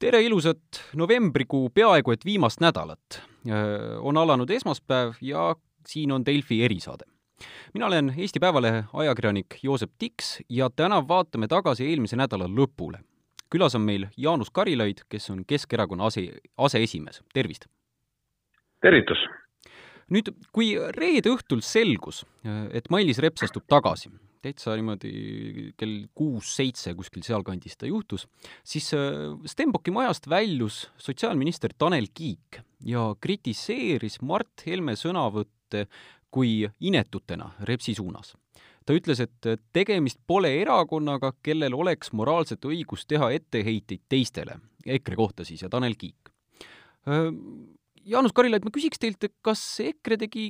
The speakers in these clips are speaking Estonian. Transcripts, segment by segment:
tere ilusat novembrikuu peaaegu et viimast nädalat. on alanud esmaspäev ja siin on Delfi erisaade. mina olen Eesti Päevalehe ajakirjanik Joosep Tiks ja täna vaatame tagasi eelmise nädala lõpule. külas on meil Jaanus Karilaid, kes on Keskerakonna ase, aseesimees, tervist! tervitus! nüüd, kui reede õhtul selgus, et Mailis Reps astub tagasi, täitsa niimoodi kell kuus-seitse kuskil sealkandis ta juhtus, siis äh, Stenbocki majast väljus sotsiaalminister Tanel Kiik ja kritiseeris Mart Helme sõnavõtte kui inetutena Repsi suunas. ta ütles, et tegemist pole erakonnaga, kellel oleks moraalset õigust teha etteheiteid teistele, EKRE kohta siis, ja Tanel Kiik. Äh, Jaanus Karilaid, ma küsiks teilt, kas EKRE tegi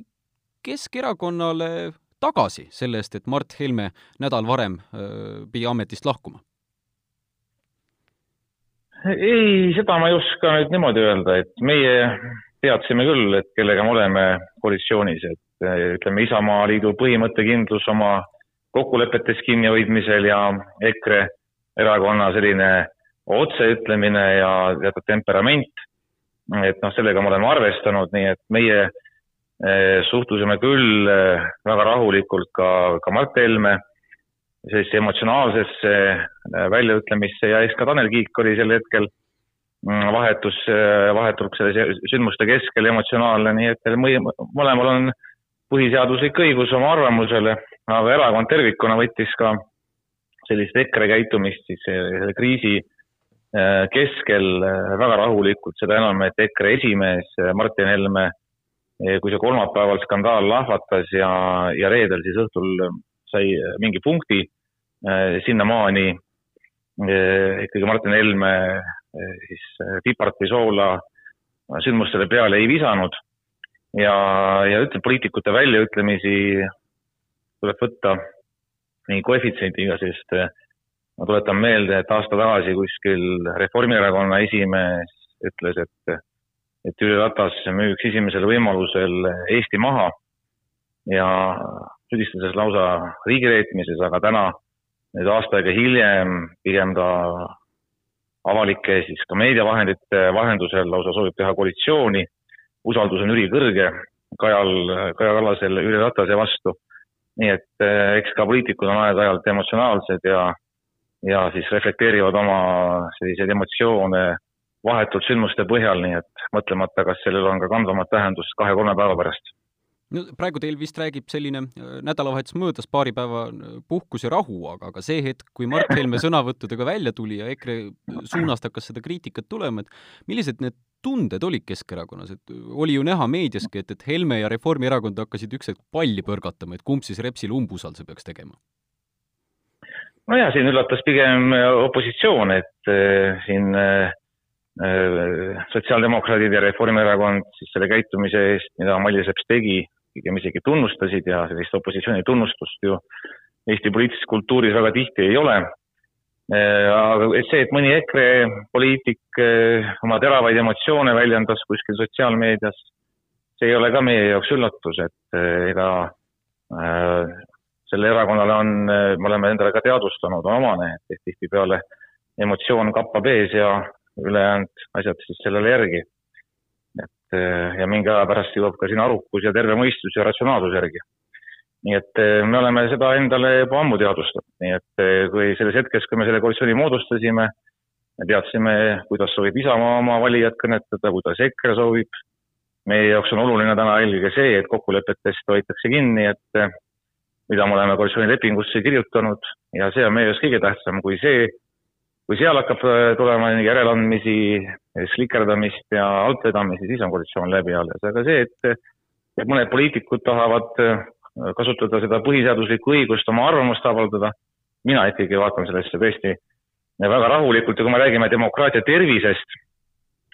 Keskerakonnale tagasi selle eest, et Mart Helme nädal varem pidi ametist lahkuma? ei, seda ma ei oska nüüd niimoodi öelda, et meie teadsime küll, et kellega me oleme koalitsioonis, et ütleme, Isamaa Liidu põhimõttekindlus oma kokkulepetest kinnihoidmisel ja EKRE erakonna selline otseütlemine ja teatud temperament, et noh, sellega me oleme arvestanud, nii et meie Eh, suhtusime küll eh, väga rahulikult ka, ka Mart Helme sellisesse emotsionaalsesse eh, väljaütlemisse ja eks ka Tanel Kiik oli sel hetkel mm, vahetus, vahetult selle sündmuste keskel emotsionaalne, nii et mõlemal on põhiseaduslik õigus oma arvamusele, aga erakond tervikuna võttis ka sellist EKRE käitumist siis selle kriisi keskel väga rahulikult, seda enam, et EKRE esimees Martin Helme kui see kolmapäeval skandaal lahvatas ja, ja reedel siis õhtul sai mingi punkti, eh, sinnamaani eh, ikkagi Martin Helme eh, siis piparti soola sündmustele peale ei visanud ja, ja ütleme, poliitikute väljaütlemisi tuleb võtta mingi koefitsiendiga, sest ma tuletan meelde, et aasta tagasi kuskil Reformierakonna esimees ütles, et et Jüri Ratas müüks esimesel võimalusel Eesti maha ja süüdistades lausa riigireetmises, aga täna nüüd aasta aega hiljem pigem ta avalike siis ka meediavahendite vahendusel lausa soovib teha koalitsiooni. usaldus on ülikõrge Kajal, Kaja Kallasel Jüri Ratase vastu. nii et eh, eks ka poliitikud on aeg-ajalt emotsionaalsed ja, ja siis reflekteerivad oma selliseid emotsioone vahetult sündmuste põhjal, nii et mõtlemata, kas sellel on ka kandvamat tähendust kahe-kolme päeva pärast. no praegu teil vist räägib selline äh, nädalavahetus möödas, paari päeva äh, puhkus ja rahu, aga, aga see hetk, kui Mart Helme sõnavõttudega välja tuli ja EKRE suunast hakkas seda kriitikat tulema, et millised need tunded olid Keskerakonnas, et oli ju näha meediaski, et, et Helme ja Reformierakond hakkasid üks hetk palli põrgatama, et kumb siis Repsile umbusalduse peaks tegema? nojah, siin üllatas pigem opositsioon, et äh, siin äh, Äh, sotsiaaldemokraadid ja Reformierakond siis selle käitumise eest, mida Mailis Reps tegi, pigem isegi tunnustasid ja sellist opositsiooni tunnustust ju Eesti poliitilises kultuuris väga tihti ei ole. Äh, aga see, et mõni EKRE poliitik äh, oma teravaid emotsioone väljendas kuskil sotsiaalmeedias, see ei ole ka meie jaoks üllatus, et ega selle erakonnale on, me oleme endale ka teadvustanud, on omane, et tihtipeale emotsioon kappab ees ja ülejäänud asjad siis sellele järgi. et eh, ja mingi aja pärast jõuab ka siin arukus ja terve mõistus ja ratsionaalsus järgi. nii et eh, me oleme seda endale juba ammu teadvustanud, nii et eh, kui selles hetkes, kui me selle koalitsiooni moodustasime, me teadsime, kuidas soovib Isamaa oma valijat kõnetada, kuidas EKRE soovib. meie jaoks on oluline täna eelkõige see, et kokkulepetest hoitakse kinni, et mida me oleme koalitsioonilepingusse kirjutanud ja see on meie jaoks kõige tähtsam kui see, kui seal hakkab äh, tulema järeleandmisi, slikerdamist ja altvedamisi, siis on koalitsioon läbi alles, aga see, et, et mõned poliitikud tahavad äh, kasutada seda põhiseaduslikku õigust oma arvamust avaldada, mina ikkagi vaatan sellesse tõesti väga rahulikult. Ja kui me räägime demokraatia tervisest,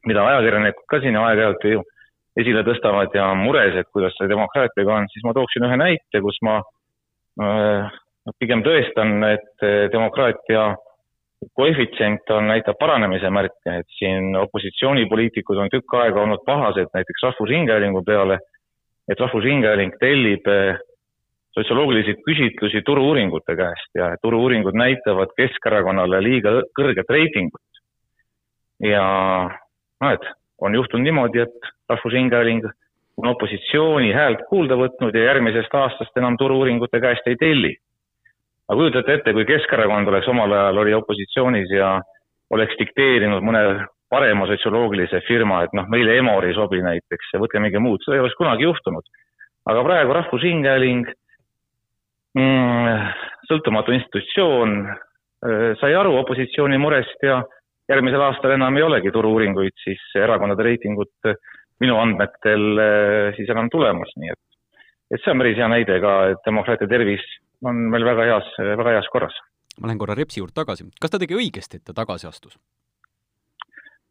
mida ajakirjanikud ka siin aeg-ajalt ju esile tõstavad ja on mures, et kuidas selle demokraatiaga on, siis ma tooksin ühe näite, kus ma äh, pigem tõestan, et demokraatia koefitsient on, näitab paranemise märke, et siin opositsioonipoliitikud on tükk aega olnud pahased näiteks Rahvusringhäälingu peale, et Rahvusringhääling tellib eh, sotsioloogilisi küsitlusi turu-uuringute käest ja turu-uuringud näitavad Keskerakonnale liiga kõrget reitingut. ja et on juhtunud niimoodi, et Rahvusringhääling on opositsiooni häält kuulda võtnud ja järgmisest aastast enam turu-uuringute käest ei telli. Aga kujutate ette, kui Keskerakond oleks omal ajal, oli opositsioonis ja oleks dikteerinud mõne parema sotsioloogilise firma, et noh, meile Emor ei sobi näiteks ja võtke mingi muud, seda ei oleks kunagi juhtunud. aga praegu Rahvusringhääling mm,, sõltumatu institutsioon, äh, sai aru opositsiooni murest ja järgmisel aastal enam ei olegi turu-uuringuid, siis erakondade reitingut minu andmetel eh, siis enam tulemas, nii et, et see on päris hea näide ka, et demokraatia tervis on meil väga heas, väga heas korras. ma lähen korra Repsi juurde tagasi, kas ta tegi õigesti, et ta tagasi astus?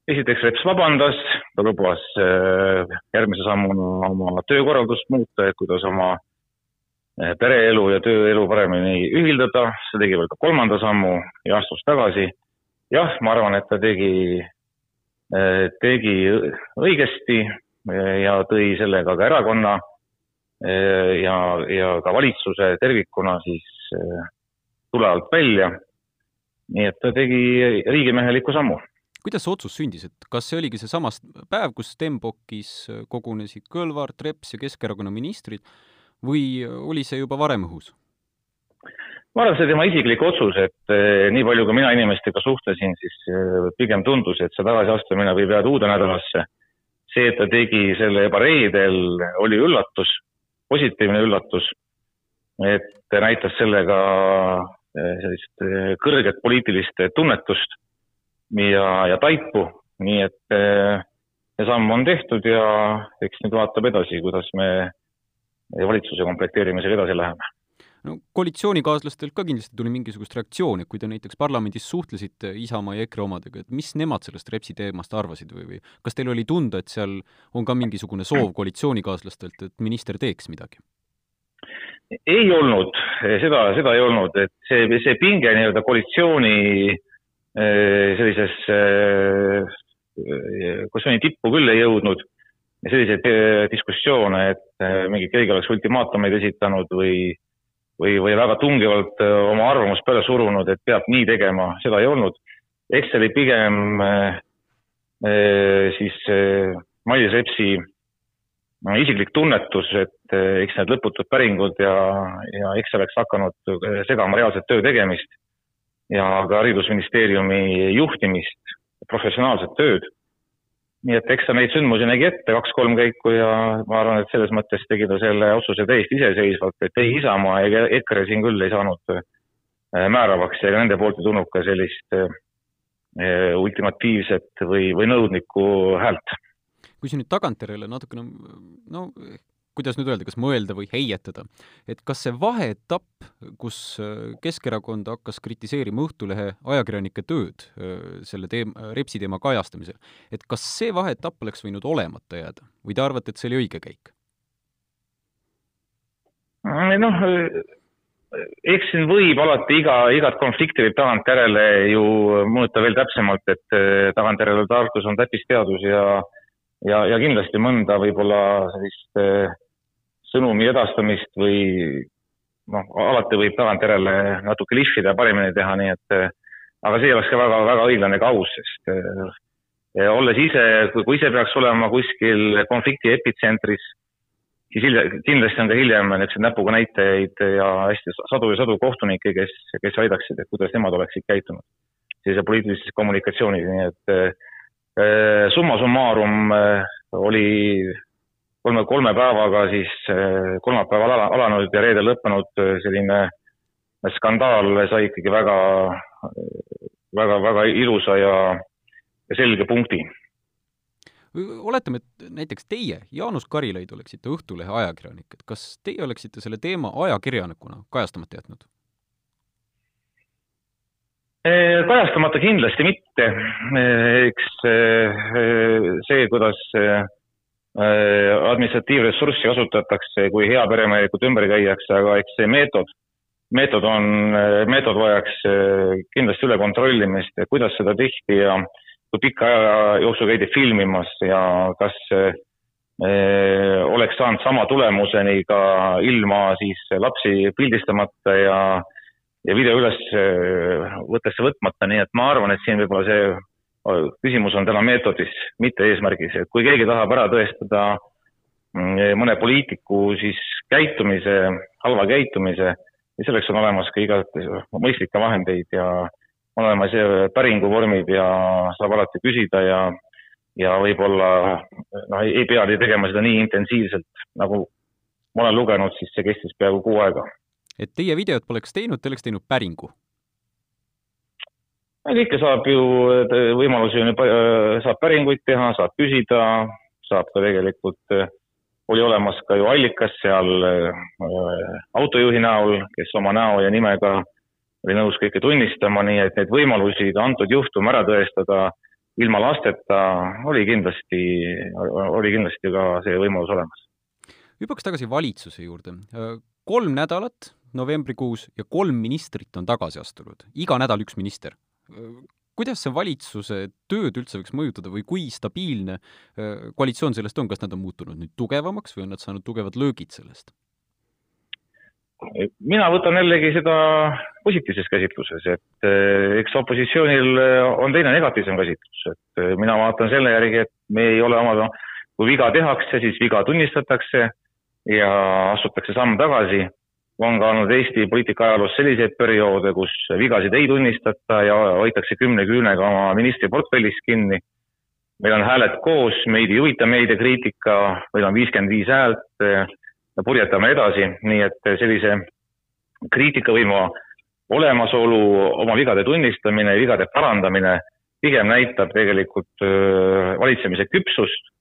esiteks Reps vabandas, ta lubas eh, järgmise sammuna oma töökorraldust muuta, et kuidas oma eh, pereelu ja tööelu paremini ühildada, see tegi veel ka kolmanda sammu ja astus tagasi. jah, ma arvan, et ta tegi Äh, tegi õigesti äh, ja tõi sellega ka erakonna äh, ja, ja ka valitsuse tervikuna siis tule alt välja. nii et ta tegi riigimeheliku sammu. kuidas see otsus sündis, et kas see oligi seesama päev, kus Stenbockis kogunesid Kõlvart, Reps ja Keskerakonna ministrid või oli see juba varem õhus? ma arvan, see tema isiklik otsus, et nii palju, kui mina inimestega suhtlesin, siis pigem tundus, et see tagasiastumine võib jääda uude nädalasse. see, et ta tegi selle juba reedel, oli üllatus, positiivne üllatus. et näitas sellega eh, sellist kõrget poliitilist tunnetust ja, ja taipu, nii et see samm on tehtud ja eks nüüd vaatab edasi, kuidas me valitsuse komplekteerimisega edasi läheme no koalitsioonikaaslastelt ka kindlasti tuli mingisugust reaktsiooni, kui te näiteks parlamendis suhtlesite Isamaa ja EKRE omadega, et mis nemad sellest Repsi teemast arvasid või, või kas teil oli tunda, et seal on ka mingisugune soov koalitsioonikaaslastelt, et minister teeks midagi? ei olnud, seda, seda ei olnud, et see, see pinge nii-öelda koalitsiooni eh, sellises eh, koalitsiooni tippu küll ei jõudnud selliseid eh, diskussioone, et mingi keegi oleks ultimaatumeid esitanud või või, või väga tungivalt äh, oma arvamust peale surunud, et peab nii tegema, seda ei olnud. eks see oli pigem äh, äh, siis äh, Mailis Repsi äh, isiklik tunnetus, et äh, eks need lõputud päringud ja, ja eks see oleks hakanud äh, segama reaalset töö tegemist ja ka Haridusministeeriumi juhtimist, professionaalset tööd nii et eks ta neid sündmusi nägi ette kaks-kolm käiku ja ma arvan, et selles mõttes tegi ta selle otsuse täiesti iseseisvalt, et ei Isamaa ega EKRE siin küll ei saanud äh, määravaks ja nende poolt ei tulnud ka sellist äh, ultimatiivset või, või nõudlikku häält. kui siin nüüd tagantjärele natukene no kuidas nüüd öelda, kas mõelda või heietada, et kas see vaheetapp, kus äh, Keskerakond hakkas kritiseerima Õhtulehe ajakirjanike tööd äh, selle teema, Repsi teema kajastamisel, et kas see vaheetapp oleks võinud olemata jääda või te arvate, et see oli õige käik? noh, eks siin võib alati iga, igat konflikti võib tagantjärele ju mõõta veel täpsemalt, et äh, tagantjärele tarkus on täppisteadus ja ja, ja kindlasti mõnda võib-olla sellist äh, sõnumi edastamist või noh, alati võib tagantjärele natuke lihvida ja paremini teha, nii et aga see oleks ka väga, väga õiglane ega aus, sest ja olles ise, kui ise peaks olema kuskil konflikti epitsentris, siis hilja, kindlasti on ka hiljem niisuguseid näpuga näitajaid ja hästi sadu ja sadu kohtunikke, kes, kes aidaksid, et kuidas nemad oleksid käitunud sellise poliitilises kommunikatsioonis, nii et äh, summa summarum äh, oli kolme, kolme päevaga siis eh, kolmapäeval ala, alanud ja reedel lõppenud eh, selline skandaal sai ikkagi väga, väga, väga ilusa ja, ja selge punkti. oletame, et näiteks teie, Jaanus Karilaid, oleksite Õhtulehe ajakirjanik, et kas teie oleksite selle teema ajakirjanikuna kajastamata jätnud? Eh, kajastamata kindlasti mitte. eks see, kuidas administratiivressurssi kasutatakse, kui heaperemehelikult ümber käiakse, aga eks see meetod, meetod on, äh, meetod vajaks äh, kindlasti üle kontrollimist, kuidas seda tehti ja kui pika aja jooksul käidi filmimas ja kas äh, oleks saanud sama tulemuseni ka ilma siis lapsi pildistamata ja, ja video üles võttesse võtmata, nii et ma arvan, et siin võib-olla see küsimus on täna meetodis, mitte eesmärgis, et kui keegi tahab ära tõestada mm, mõne poliitiku siis käitumise, halva käitumise, siis selleks on olemas ka igati mõistlikke vahendeid ja on olemas päringuvormid ja saab alati küsida ja, ja võib-olla noh, ei pea tegema seda nii intensiivselt, nagu ma olen lugenud, siis see kestis peaaegu kuu aega. et teie videot poleks teinud, te oleks teinud päringu? Kõike saab ju, võimalusi on ju, saab päringuid teha, saab küsida, saab ka tegelikult, oli olemas ka ju allikas seal äh, autojuhi näol, kes oma näo ja nimega oli nõus kõike tunnistama, nii et neid võimalusi antud juhtum ära tõestada ilma lasteta oli kindlasti, oli kindlasti ka see võimalus olemas. hüppaks tagasi valitsuse juurde. kolm nädalat novembrikuus ja kolm ministrit on tagasi astunud, iga nädal üks minister kuidas see valitsuse tööd üldse võiks mõjutada või kui stabiilne äh, koalitsioon sellest on, kas nad on muutunud nüüd tugevamaks või on nad saanud tugevad löögid sellest? mina võtan jällegi seda positiivses käsitluses, et äh, eks opositsioonil on teine negatiivsem käsitlus, et äh, mina vaatan selle järgi, et me ei ole oma, kui viga tehakse, siis viga tunnistatakse ja astutakse samm tagasi on ka olnud Eesti poliitika ajaloos selliseid perioode, kus vigasid ei tunnistata ja hoitakse kümne küünega oma ministri portfellist kinni. meil on hääled koos, meid ei huvita meediakriitika, meil on viiskümmend viis häält purjetame edasi, nii et sellise kriitikavõimu olemasolu, oma vigade tunnistamine, vigade parandamine pigem näitab tegelikult valitsemise küpsust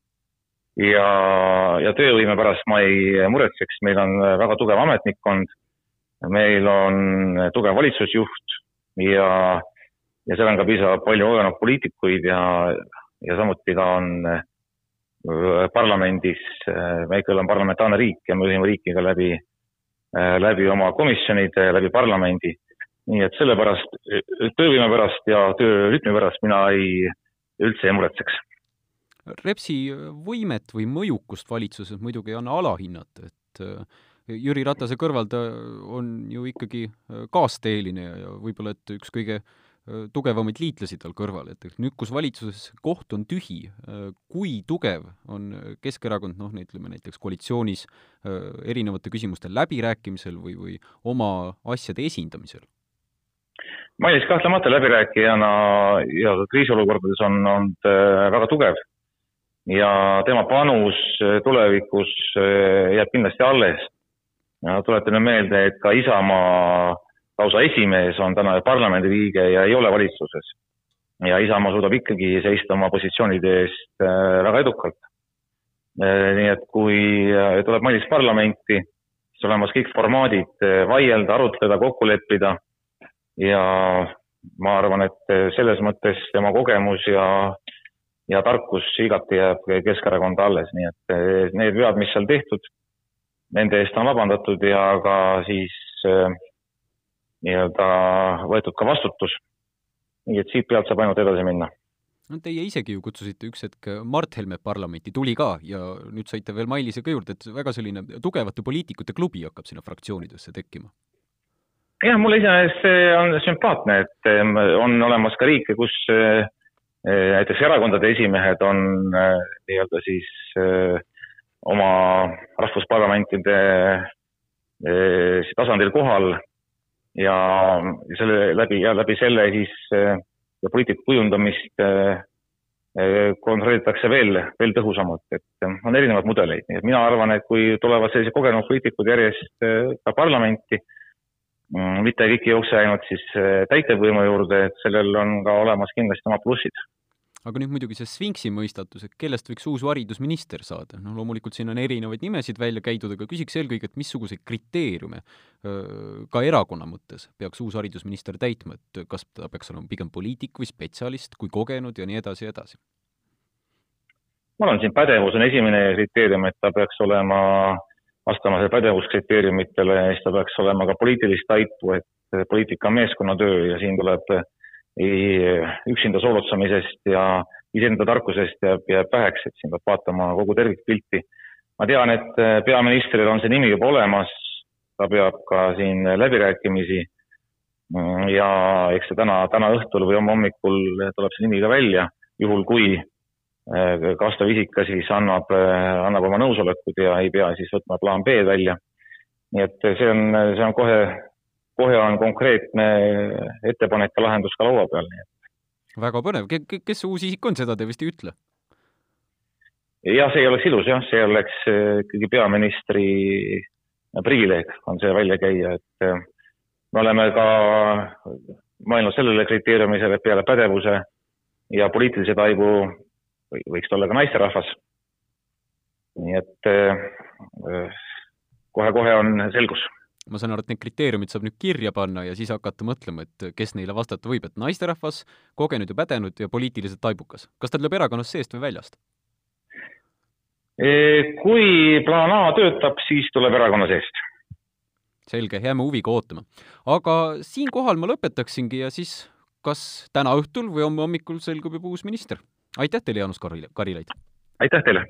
ja, ja töövõime pärast ma ei muretseks, meil on väga tugev ametnikkond, meil on tugev valitsusjuht ja, ja seal on ka piisavalt palju kogenud poliitikuid ja, ja samuti ka on äh, parlamendis, äh, me ikkagi oleme parlamentaarne riik ja me juhime riiki ka läbi, äh, läbi oma komisjonide, läbi parlamendi. nii et sellepärast, töövõime pärast ja töörütmi pärast mina ei, üldse ei muretseks Repsi võimet või mõjukust valitsuses muidugi ei anna alahinnata, et äh, Jüri Ratase kõrval ta on ju ikkagi äh, kaasteeline ja võib-olla et üks kõige äh, tugevamaid liitlasi tal kõrval, et nüüd, kus valitsuses koht on tühi, kui tugev on Keskerakond, noh, ütleme näiteks koalitsioonis erinevate küsimuste läbirääkimisel või, või oma asjade esindamisel? Mailis kahtlemata läbirääkijana ja kriisiolukordades on olnud väga tugev ja tema panus äh, tulevikus äh, jääb kindlasti alles. tuletame meelde, et ka Isamaa lausa esimees on täna parlamendiliige ja ei ole valitsuses. ja Isamaa suudab ikkagi seista oma positsioonide eest äh, väga edukalt. nii et kui tuleb Mailis parlamenti, siis olemas kõik formaadid vaielda, arutleda, kokku leppida ja ma arvan, et selles mõttes tema kogemus ja ja tarkus igati jääb Keskerakonda alles, nii et eh, need vead, mis seal tehtud, nende eest on vabandatud ja ka siis äh, nii-öelda võetud ka vastutus. nii et siit pealt saab ainult edasi minna. no teie isegi ju kutsusite üks hetk Mart Helme parlamenti, tuli ka ja nüüd saite veel Mailise ka juurde, et väga selline tugevate poliitikute klubi hakkab sinna fraktsioonidesse tekkima jah, mulle iseenesest see on sümpaatne, et on olemas ka riike, kus näiteks erakondade esimehed on äh, nii-öelda siis äh, oma rahvusparlamentide tasandil kohal ja selle läbi ja läbi selle siis poliitika kujundamist kontrollitakse veel, veel tõhusamalt, et on erinevaid mudeleid, nii et mina arvan, et kui tulevad sellised kogenud poliitikud järjest ka parlamenti, mm, mitte kõik ei jookse ainult siis täitevvõimu juurde, et sellel on ka olemas kindlasti omad plussid aga nüüd muidugi see Sfinksi mõistatus, et kellest võiks uus haridusminister saada, no loomulikult siin on erinevaid nimesid välja käidud, aga küsiks eelkõige, et missuguseid kriteeriume ka erakonna mõttes peaks uus haridusminister täitma, et kas ta peaks olema pigem poliitik või spetsialist, kui kogenud ja nii edasi ja edasi? ma arvan, siin pädevus on esimene kriteerium, et ta peaks olema, vastama pädevuskriteeriumitele ja siis ta peaks olema ka poliitilist taipu, et poliitika on meeskonnatöö ja siin tuleb üksinda soolotsamisest ja iseenda tarkusest jääb, jääb väheks, et siin peab vaatama kogu tervikpilti. ma tean, et äh, peaministril on see nimi juba olemas, ta peab ka siin läbirääkimisi ja eks see täna, täna õhtul või homme hommikul tuleb see nimi ka välja, juhul kui vastav isik ka siis annab, annab oma nõusolekud ja ei pea siis võtma plaan B välja. nii et see on, see on kohe, kohe on konkreetne ettepanek ja lahendus ka laua peal, nii et väga põnev, kes see uus isik on, seda te vist ei ütle? jah, see ei oleks ilus jah, see oleks äh, ikkagi peaministri privileeg, on see välja käia, et äh, me oleme ka mõelnud sellele kriteeriumisele, et peale pädevuse ja poliitilise taibu võiks ta olla ka naisterahvas. nii et kohe-kohe on selgus ma saan aru, et need kriteeriumid saab nüüd kirja panna ja siis hakata mõtlema, et kes neile vastata võib, et naisterahvas, kogenud ja pädenud ja poliitiliselt taibukas. kas ta tuleb erakonnast seest või väljast? Kui plaan A töötab, siis tuleb erakonna seest. selge, jääme huviga ootama. aga siinkohal ma lõpetaksingi ja siis kas täna õhtul või homme hommikul selgub juba uus minister. aitäh teile, Jaanus Karilaid! aitäh teile!